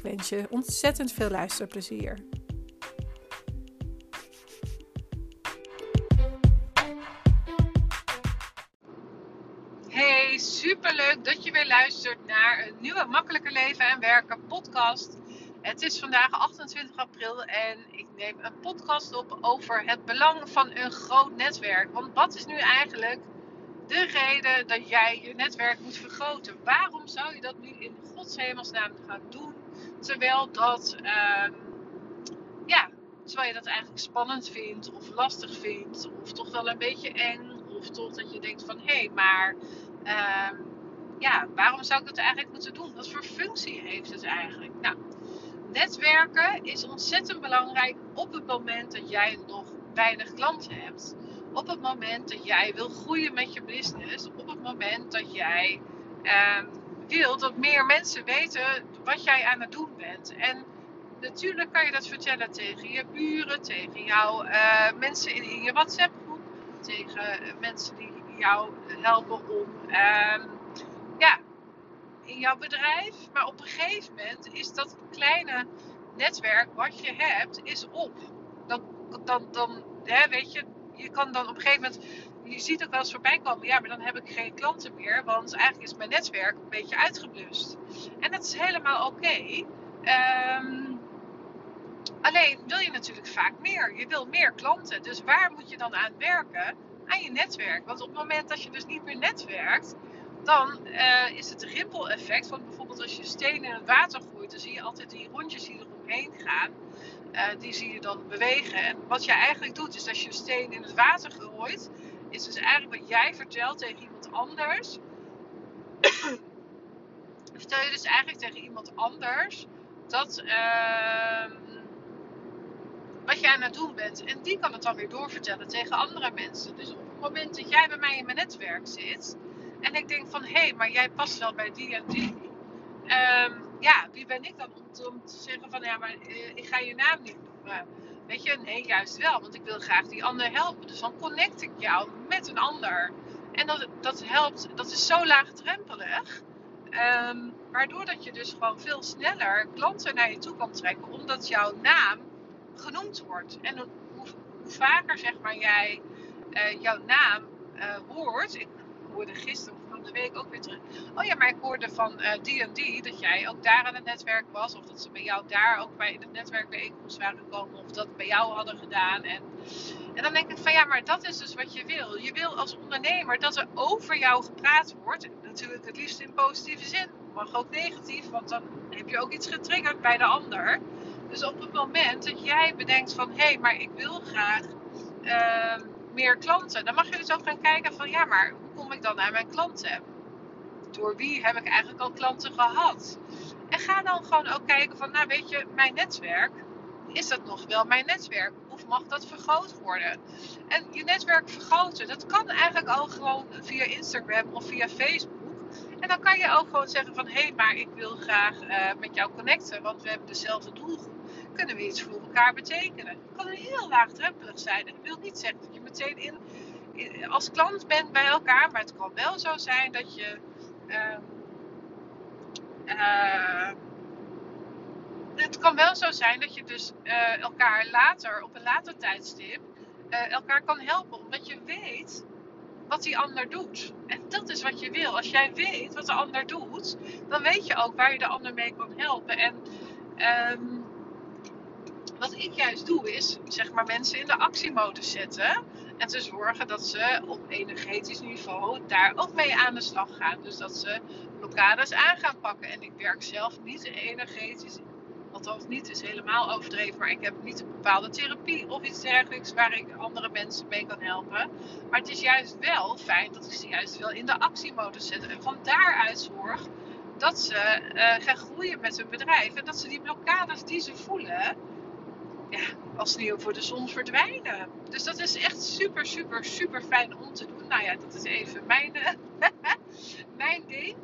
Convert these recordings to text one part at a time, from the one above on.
Ik wens je ontzettend veel luisterplezier. Hey, superleuk dat je weer luistert naar een nieuwe Makkelijker Leven en Werken podcast. Het is vandaag 28 april en ik neem een podcast op over het belang van een groot netwerk. Want wat is nu eigenlijk de reden dat jij je netwerk moet vergroten? Waarom zou je dat nu in godshemelsnaam gaan doen? Terwijl dat, uh, ja, terwijl je dat eigenlijk spannend vindt of lastig vindt of toch wel een beetje eng of toch dat je denkt van hé, hey, maar uh, ja, waarom zou ik dat eigenlijk moeten doen? Wat voor functie heeft het eigenlijk? Nou, netwerken is ontzettend belangrijk op het moment dat jij nog weinig klanten hebt. Op het moment dat jij wil groeien met je business. Op het moment dat jij uh, wil dat meer mensen weten wat jij aan het doen bent. En natuurlijk kan je dat vertellen tegen je buren, tegen jouw uh, mensen in, je WhatsApp groep, tegen mensen die jou helpen om uh, ja, in jouw bedrijf. Maar op een gegeven moment is dat kleine netwerk wat je hebt, is op. Dan, dan, dan hè, weet je, je kan dan op een gegeven moment je ziet ook wel eens voorbij komen, ja, maar dan heb ik geen klanten meer, want eigenlijk is mijn netwerk een beetje uitgeblust. En dat is helemaal oké. Um, alleen wil je natuurlijk vaak meer. Je wil meer klanten. Dus waar moet je dan aan werken? Aan je netwerk. Want op het moment dat je dus niet meer netwerkt, dan uh, is het rimpel-effect van bijvoorbeeld als je stenen in het water gooit, dan zie je altijd die rondjes die eromheen gaan. Uh, die zie je dan bewegen. En wat je eigenlijk doet, is als je een steen in het water gooit, is dus eigenlijk wat jij vertelt tegen iemand anders. vertel je dus eigenlijk tegen iemand anders dat uh, wat jij aan het doen bent. En die kan het dan weer doorvertellen tegen andere mensen. Dus op het moment dat jij bij mij in mijn netwerk zit en ik denk van hé, hey, maar jij past wel bij die en die. Um, ja, wie ben ik dan om te, zeggen van ja, maar uh, ik ga je naam niet noemen. Weet je, nee, juist wel, want ik wil graag die ander helpen. Dus dan connect ik jou met een ander. En dat, dat helpt, dat is zo laagdrempelig. Um, waardoor dat je dus gewoon veel sneller klanten naar je toe kan trekken, omdat jouw naam genoemd wordt. En hoe, hoe vaker zeg maar jij uh, jouw naam uh, hoort, ik hoorde gisteren de week ook weer terug. Oh ja, maar ik hoorde van en die dat jij ook daar aan het netwerk was. Of dat ze bij jou daar ook bij het netwerkbijeenkomst waren gekomen. Of dat bij jou hadden gedaan. En, en dan denk ik van ja, maar dat is dus wat je wil. Je wil als ondernemer dat er over jou gepraat wordt. Natuurlijk het liefst in positieve zin. Mag ook negatief, want dan heb je ook iets getriggerd bij de ander. Dus op het moment dat jij bedenkt van hé, hey, maar ik wil graag uh, meer klanten. Dan mag je dus ook gaan kijken van ja, maar ik dan aan mijn klanten? Door wie heb ik eigenlijk al klanten gehad? En ga dan gewoon ook kijken van nou weet je, mijn netwerk, is dat nog wel mijn netwerk? Of mag dat vergroot worden? En je netwerk vergroten, dat kan eigenlijk al gewoon via Instagram of via Facebook. En dan kan je ook gewoon zeggen van hé, hey, maar ik wil graag uh, met jou connecten, want we hebben dezelfde doelgroep. Kunnen we iets voor elkaar betekenen? Het kan heel laagdrempelig zijn. En dat wil niet zeggen dat je meteen in, als klant bent bij elkaar, maar het kan wel zo zijn dat je. Uh, uh, het kan wel zo zijn dat je dus uh, elkaar later, op een later tijdstip, elkaar kan helpen. Omdat je weet wat die ander doet. En dat is wat je wil. Als jij weet wat de ander doet, dan weet je ook waar je de ander mee kan helpen. En um, wat ik juist doe is, zeg maar, mensen in de actiemodus zetten. En te zorgen dat ze op energetisch niveau daar ook mee aan de slag gaan. Dus dat ze blokkades aan gaan pakken. En ik werk zelf niet energetisch. Althans niet, is helemaal overdreven. Maar ik heb niet een bepaalde therapie of iets dergelijks waar ik andere mensen mee kan helpen. Maar het is juist wel fijn dat ik ze juist wel in de actiemodus zet. En van daaruit zorg dat ze uh, gaan groeien met hun bedrijf. En dat ze die blokkades die ze voelen, ja, als sneeuw voor de zon verdwijnen. Dus dat is echt super, super, super fijn om te doen. Nou ja, dat is even mijn, mijn ding.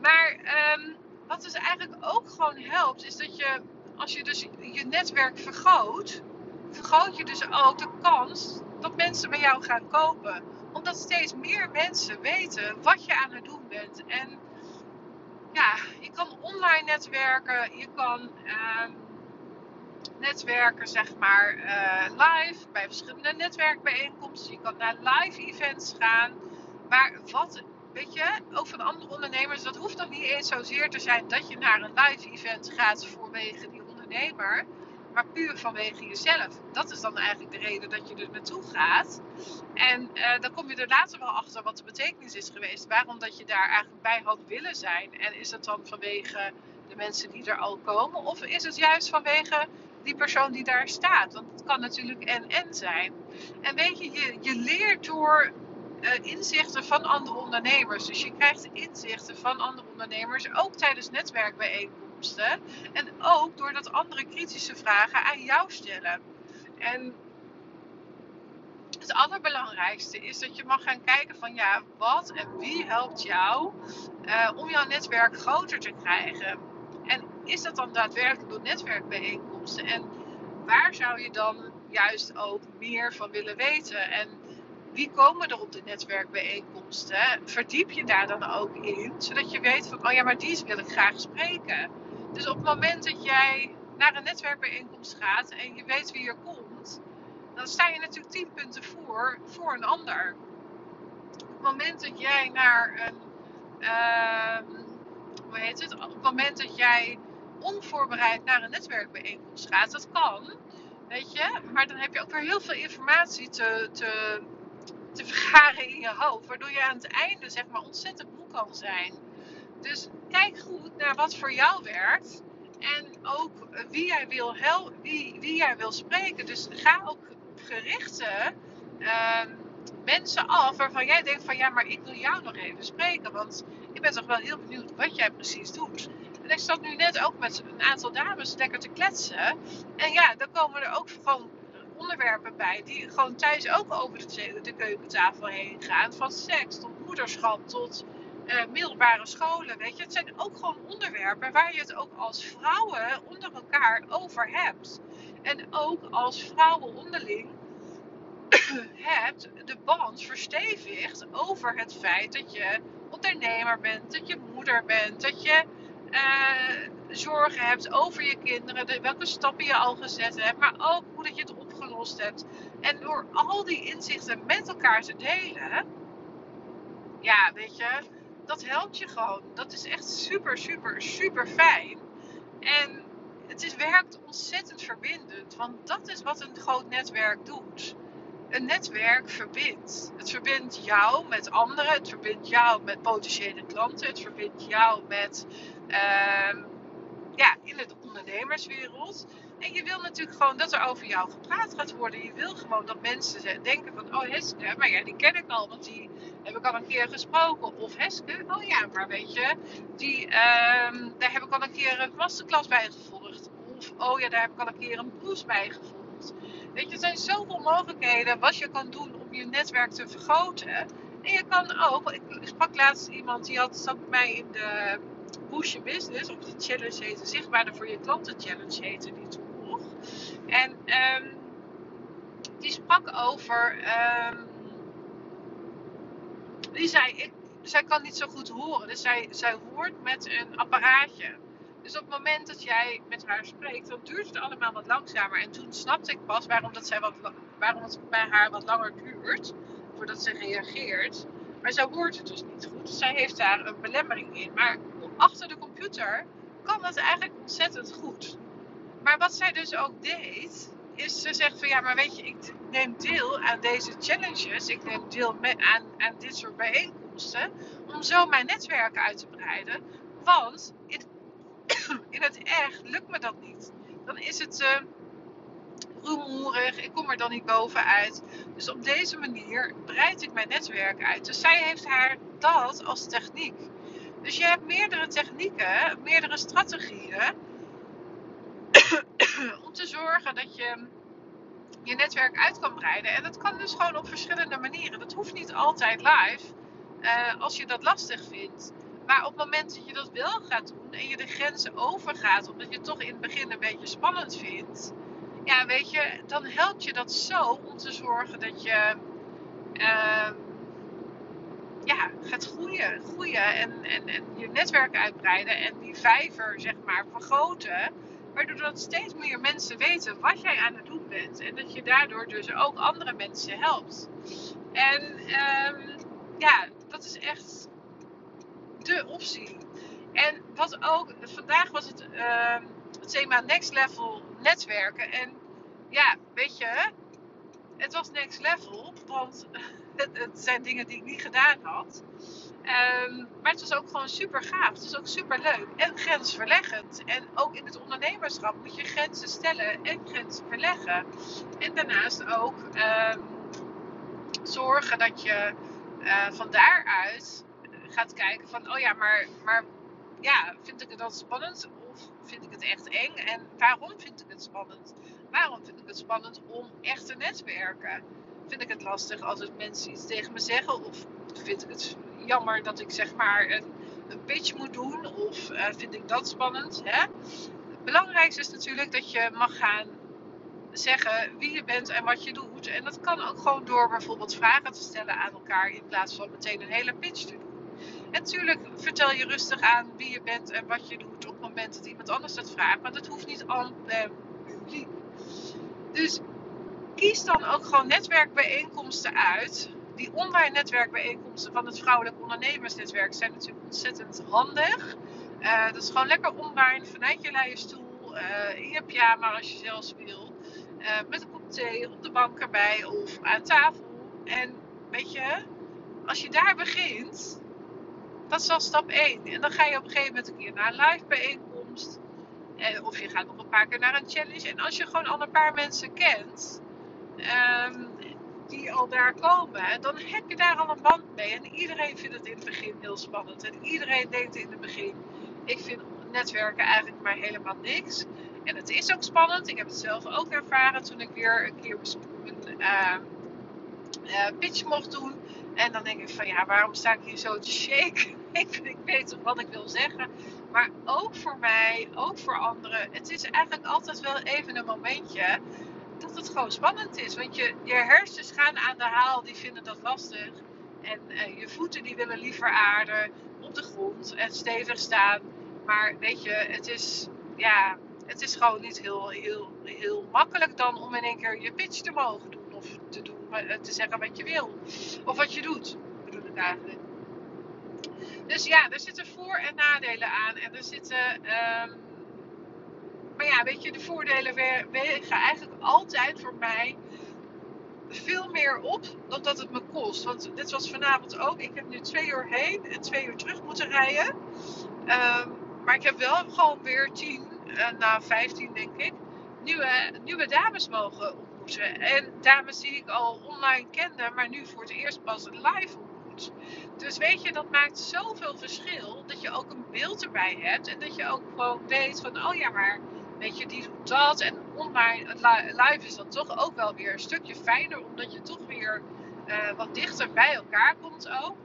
Maar um, wat dus eigenlijk ook gewoon helpt, is dat je, als je dus je netwerk vergroot, vergroot je dus ook de kans dat mensen bij jou gaan kopen. Omdat steeds meer mensen weten wat je aan het doen bent. En ja, je kan online netwerken, je kan uh, netwerken zeg maar uh, live bij verschillende netwerkbijeenkomsten. Je kan naar live events gaan. Maar wat, weet je, ook van andere ondernemers, dat hoeft nog niet eens zozeer te zijn dat je naar een live event gaat voorwege die ondernemer maar puur vanwege jezelf. Dat is dan eigenlijk de reden dat je er naartoe gaat. En uh, dan kom je er later wel achter wat de betekenis is geweest. Waarom dat je daar eigenlijk bij had willen zijn. En is het dan vanwege de mensen die er al komen? Of is het juist vanwege die persoon die daar staat? Want het kan natuurlijk en-en zijn. En weet je, je, leert door uh, inzichten van andere ondernemers. Dus je krijgt inzichten van andere ondernemers, ook tijdens netwerkbijeenkomsten en ook doordat andere kritische vragen aan jou stellen. En het allerbelangrijkste is dat je mag gaan kijken van ja, wat en wie helpt jou uh, om jouw netwerk groter te krijgen. Is dat dan daadwerkelijk door netwerkbijeenkomsten? En waar zou je dan juist ook meer van willen weten? En wie komen er op de netwerkbijeenkomsten? Verdiep je daar dan ook in, zodat je weet van, oh ja, maar die wil ik graag spreken. Dus op het moment dat jij naar een netwerkbijeenkomst gaat en je weet wie er komt, dan sta je natuurlijk 10 punten voor voor een ander. Op het moment dat jij naar een. Uh, hoe heet het? Op het moment dat jij onvoorbereid naar een netwerkbijeenkomst gaat, dat kan. Weet je, maar dan heb je ook weer heel veel informatie te, te, vergaren in je hoofd. Waardoor je aan het einde zeg maar ontzettend moe kan zijn. Dus kijk goed naar wat voor jou werkt. En ook wie jij wil, helpen, wie, wie jij wil spreken. Dus ga ook gerichte uh, mensen af waarvan jij denkt van ja, maar ik wil jou nog even spreken. Want ik ben toch wel heel benieuwd wat jij precies doet. Ik zat nu net ook met een aantal dames lekker te kletsen. En ja, dan komen er ook gewoon onderwerpen bij die gewoon thuis ook over de, keukentafel heen gaan. Van seks tot moederschap tot uh, middelbare scholen. Weet je, het zijn ook gewoon onderwerpen waar je het ook als vrouwen onder elkaar over hebt. En ook als vrouwen onderling hebt de band verstevigd over het feit dat je ondernemer bent, dat je moeder bent, dat je zorgen hebt over je kinderen, welke stappen je al gezet hebt, maar ook hoe dat je het opgelost hebt. En door al die inzichten met elkaar te delen, ja, weet je, dat helpt je gewoon. Dat is echt super, super, super fijn. En het is, werkt ontzettend verbindend. Want dat is wat een groot netwerk doet. Een netwerk verbindt. Het verbindt jou met anderen. Het verbindt jou met potentiële klanten. Het verbindt jou met, uh, ja, in de ondernemerswereld. En je wil natuurlijk gewoon dat er over jou gepraat gaat worden. Je wil gewoon dat mensen denken van, oh Heske, maar ja, die ken ik al, want die heb ik al een keer gesproken. Of Heske, oh ja, maar weet je, die, uh, daar heb ik al een keer een masterclass bij gevolgd. Of, oh ja, daar heb ik al een keer een boost bij gevolgd. Weet je, er zijn zoveel mogelijkheden wat je kan doen om je netwerk te vergroten. En je kan ook, ik sprak laatst iemand die had, zat bij mij in de Boost Your Business, of die challenge heette, Zichtbaarder voor je klanten challenge heette die toen nog. En um, die sprak over, um, die zei, ik, zij kan niet zo goed horen, dus zij, zij hoort met een apparaatje. Dus op het moment dat jij met haar spreekt, dan duurt het allemaal wat langzamer. En toen snapte ik pas waarom, dat zij wat, waarom het bij haar wat langer duurt voordat ze reageert. Maar zij hoort het dus niet goed. Zij heeft daar een belemmering in. Maar achter de computer kan het eigenlijk ontzettend goed. Maar wat zij dus ook deed, is ze zegt van ja, maar weet je, ik neem deel aan deze challenges. Ik neem deel aan, aan dit soort bijeenkomsten. Om zo mijn netwerk uit te breiden. Want in, in het echt lukt me dat niet. Dan is het uh, rumoerig. Ik kom er dan niet bovenuit. Dus op deze manier breid ik mijn netwerk uit. Dus zij heeft haar dat als techniek. Dus je hebt meerdere technieken, meerdere strategieën om te zorgen dat je je netwerk uit kan breiden. En dat kan dus gewoon op verschillende manieren. Dat hoeft niet altijd live, uh, als je dat lastig vindt. Maar op het moment dat je dat wel gaat doen en je de grenzen overgaat, omdat je het toch in het begin een beetje spannend vindt, ja, weet je, dan helpt je dat zo om te zorgen dat je uh, ja, gaat groeien, groeien en, en, en je netwerk uitbreiden en die vijver, zeg maar, vergroten. Waardoor dat steeds meer mensen weten wat jij aan het doen bent. En dat je daardoor dus ook andere mensen helpt. En um, ja, dat is echt de optie. En wat ook, vandaag was het, uh, het thema next level netwerken. En ja, weet je, het was next level, want het, het zijn dingen die ik niet gedaan had. Um, maar het was ook gewoon super gaaf. Het was ook super leuk. En grensverleggend. En ook in het ondernemerschap moet je grenzen stellen en grenzen verleggen. En daarnaast ook um, zorgen dat je uh, van daaruit gaat kijken van, oh ja, maar, maar ja, vind ik het dan spannend of vind ik het echt eng? En waarom vind ik het spannend? Waarom vind ik het spannend om echt te netwerken? Vind ik het lastig als het mensen iets tegen me zeggen? Of vind ik het jammer dat ik zeg maar een, pitch moet doen? Of uh, vind ik dat spannend? Hè? Het belangrijkste is natuurlijk dat je mag gaan zeggen wie je bent en wat je doet. En dat kan ook gewoon door bijvoorbeeld vragen te stellen aan elkaar in plaats van meteen een hele pitch te doen. Natuurlijk vertel je rustig aan wie je bent en wat je doet op het moment dat iemand anders dat vraagt. Maar dat hoeft niet aan publiek. Dus kies dan ook gewoon netwerkbijeenkomsten uit. Die online netwerkbijeenkomsten van het Vrouwelijk Ondernemersnetwerk zijn natuurlijk ontzettend handig. Uh, dat is gewoon lekker online vanuit je leien stoel, uh, in je pyjama als je zelfs wil. Uh, met een kop thee op de bank erbij of aan tafel. En weet je, als je daar begint, dat is al stap 1. En dan ga je op een gegeven moment een keer naar een live bijeenkomst. En, of je gaat nog een paar keer naar een challenge. En als je gewoon al een paar mensen kent, um, die al daar komen, dan heb je daar al een band mee. En iedereen vindt het in het begin heel spannend. En iedereen denkt in het begin, ik vind netwerken eigenlijk maar helemaal niks. En het is ook spannend. Ik heb het zelf ook ervaren toen ik weer een keer een uh, uh, pitch mocht doen. En dan denk ik van ja, waarom sta ik hier zo te shake? ik, ik weet wat ik wil zeggen. Maar ook voor mij, ook voor anderen. Het is eigenlijk altijd wel even een momentje dat het gewoon spannend is. Want je, je hersens gaan aan de haal, die vinden dat lastig. En uh, je voeten die willen liever aarden op de grond en stevig staan. Maar weet je, het is, ja, het is gewoon niet heel, heel, heel makkelijk dan om in één keer je pitch te mogen doen. Of te, doen, eh, te zeggen wat je wil. Of wat je doet, bedoel ik eigenlijk. Dus ja, er zitten voor- en nadelen aan. En er zitten. Um, maar ja, weet je, de voordelen wegen eigenlijk altijd voor mij veel meer op dan dat het me kost. Want dit was vanavond ook. Ik heb nu twee uur heen en twee uur terug moeten rijden. Um, maar ik heb wel gewoon weer tien, uh, nou vijftien denk ik, nieuwe, nieuwe dames mogen ontmoeten. En dames die ik al online kende, maar nu voor het eerst pas live Dus weet je, dat maakt zoveel verschil dat je ook een beeld erbij hebt. En dat je ook gewoon weet van, oh ja, maar weet je, die doet dat. En online, live is dan toch ook wel weer een stukje fijner, omdat je toch weer uh, wat dichter bij elkaar komt ook.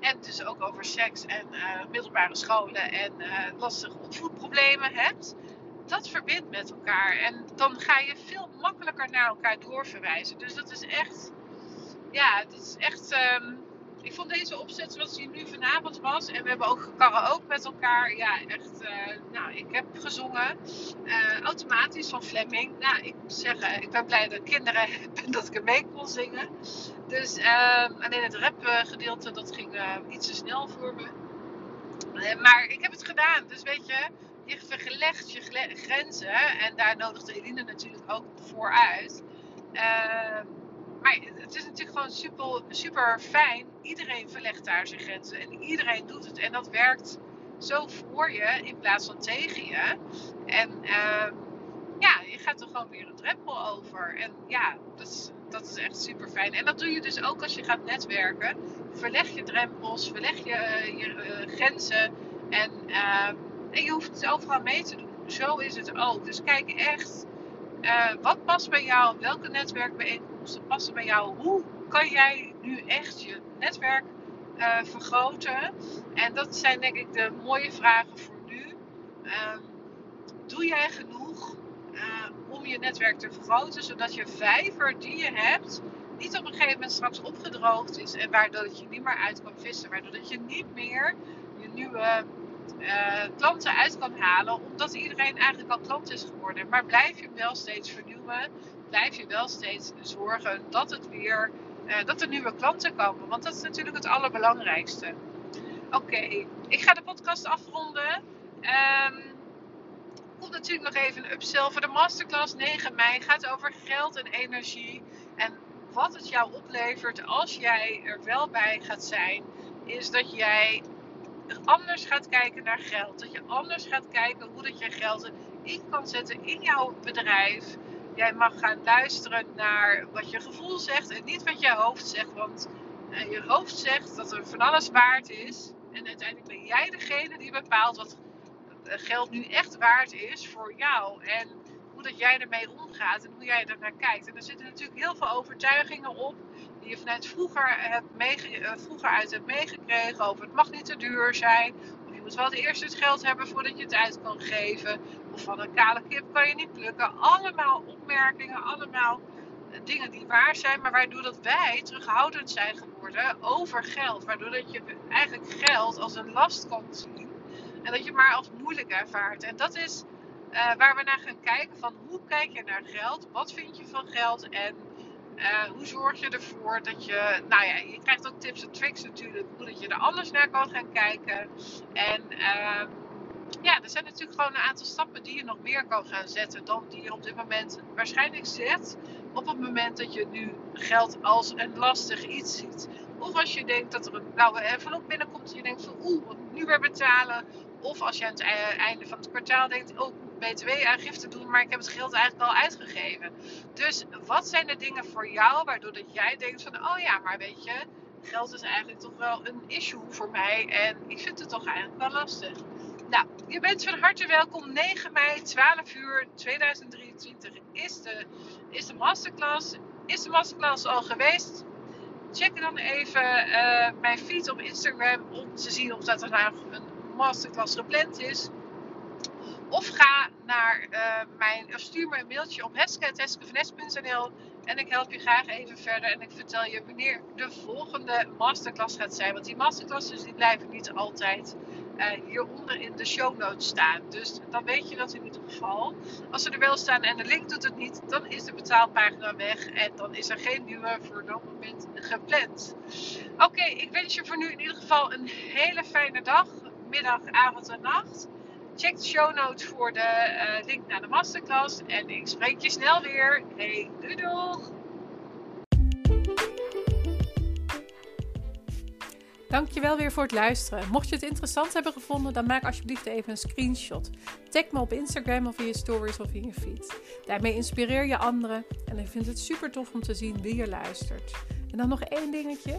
En dus ook over seks en uh, middelbare scholen en uh, lastige opvoedproblemen hebt. Dat verbindt met elkaar. En dan ga je veel makkelijker naar elkaar doorverwijzen. Dus dat is echt. Ja, dat is echt. Um, ik vond deze opzet zoals die nu vanavond was. En we hebben ook karaoke met elkaar. Ja, echt. Uh, nou, ik heb gezongen. Uh, automatisch van Fleming. Nou, ik moet zeggen, ik ben blij dat ik kinderen heb en dat ik er mee kon zingen. Dus uh, alleen het rap gedeelte, dat ging iets te snel voor me. maar ik heb het gedaan. Dus weet je, je vergelegd je grenzen. En daar nodigde Eline natuurlijk ook voor uit. Ehm, maar het is natuurlijk gewoon super, super fijn. Iedereen verlegt daar zijn grenzen. En iedereen doet het. En dat werkt zo voor je in plaats van tegen je. En uh, ja, je gaat er gewoon weer een drempel over. En ja, dat is, dat is echt super fijn. En dat doe je dus ook als je gaat netwerken. verleg je drempels, verleg je, je grenzen en, en je hoeft het overal mee te doen. Zo is het ook. Dus kijk echt wat past bij jou, welke netwerkbijeenkomsten passen bij jou, hoe kan jij nu echt je netwerk vergroten. En dat zijn denk ik de mooie vragen voor nu. Ehm, doe jij genoeg uh, om je netwerk te vergroten, zodat je vijver die je hebt niet op een gegeven moment straks opgedroogd is en waardoor je niet meer uit kan vissen, waardoor dat je niet meer je nieuwe uh, klanten uit kan halen, omdat iedereen eigenlijk al klant is geworden. Maar blijf je wel steeds vernieuwen, blijf je wel steeds zorgen dat het weer uh, dat er nieuwe klanten komen, want dat is natuurlijk het allerbelangrijkste. Oké, ik ga de podcast afronden. Um, komt natuurlijk nog even een upsell voor de masterclass 9 mei. Gaat over geld en energie. En wat het jou oplevert als jij er wel bij gaat zijn, is dat jij anders gaat kijken naar geld. Dat je anders gaat kijken hoe dat je geld in kan zetten in jouw bedrijf. Jij mag gaan luisteren naar wat je gevoel zegt en niet wat je hoofd zegt. Want eh, je hoofd zegt dat er van alles waard is. En uiteindelijk ben jij degene die bepaalt wat geld nu echt waard is voor jou. En hoe dat jij ermee omgaat en hoe jij er naar kijkt. En er zitten natuurlijk heel veel overtuigingen op die je vanuit vroeger, hebt meege, eh, vroeger uit hebt meegekregen. Over het mag niet te duur zijn. Of je moet wel het eerst het geld hebben voordat je het uit kan geven. Of van een kale kip kan je niet plukken. Allemaal opmerkingen, allemaal eh, dingen die waar zijn, maar waardoor dat wij terughoudend zijn geworden over geld. Waardoor dat je eigenlijk geld als een last kan zien en dat je maar als moeilijk ervaart. En dat is uh, waar we naar gaan kijken van hoe kijk je naar geld? Wat vind je van geld? En uh, hoe zorg je ervoor dat je, nou ja, je krijgt ook tips en tricks natuurlijk, hoe dat je er anders naar kan gaan kijken. En uh, ja, er zijn natuurlijk gewoon een aantal stappen die je nog meer kan gaan zetten dan die je op dit moment waarschijnlijk zet. Op het moment dat je nu geld als een lastig iets ziet. Of als je denkt dat er een blauwe envelop binnenkomt en je denkt van oeh, wat moet ik nu weer betalen? Of als je aan het einde van het kwartaal denkt, oh, btw-aangifte doen, maar ik heb het geld eigenlijk al uitgegeven. Dus wat zijn de dingen voor jou waardoor dat jij denkt van, oh ja, maar weet je, geld is eigenlijk toch wel een issue voor mij en ik vind het toch eigenlijk wel lastig. Nou, je bent van harte welkom. 9 mei, 12 uur 2023 is de, is de masterclass. Is de masterclass al geweest? Check dan even uh, mijn feed op Instagram om te zien of dat er nou een masterclass gepland is. Of ga naar uh, mijn, of stuur me een mailtje op heske.heskevanes.nl en ik help je graag even verder en ik vertel je wanneer de volgende masterclass gaat zijn. Want die masterclasses die blijven niet altijd uh, hieronder in de show notes staan. Dus dan weet je dat in ieder geval. Als ze er wel staan en de link doet het niet, dan is de betaalpagina weg en dan is er geen nieuwe voor dat moment gepland. Oké, ik wens je voor nu in ieder geval een hele fijne dag middag, avond en nacht. Check de show notes voor de uh, link naar de masterclass. En ik spreek je snel weer. Hey, doei doeg! Dankjewel weer voor het luisteren. Mocht je het interessant hebben gevonden, dan maak alsjeblieft even een screenshot. Tag me op Instagram of in je stories of in je feed. Daarmee inspireer je anderen en ik vind het super tof om te zien wie je luistert. En dan nog één dingetje.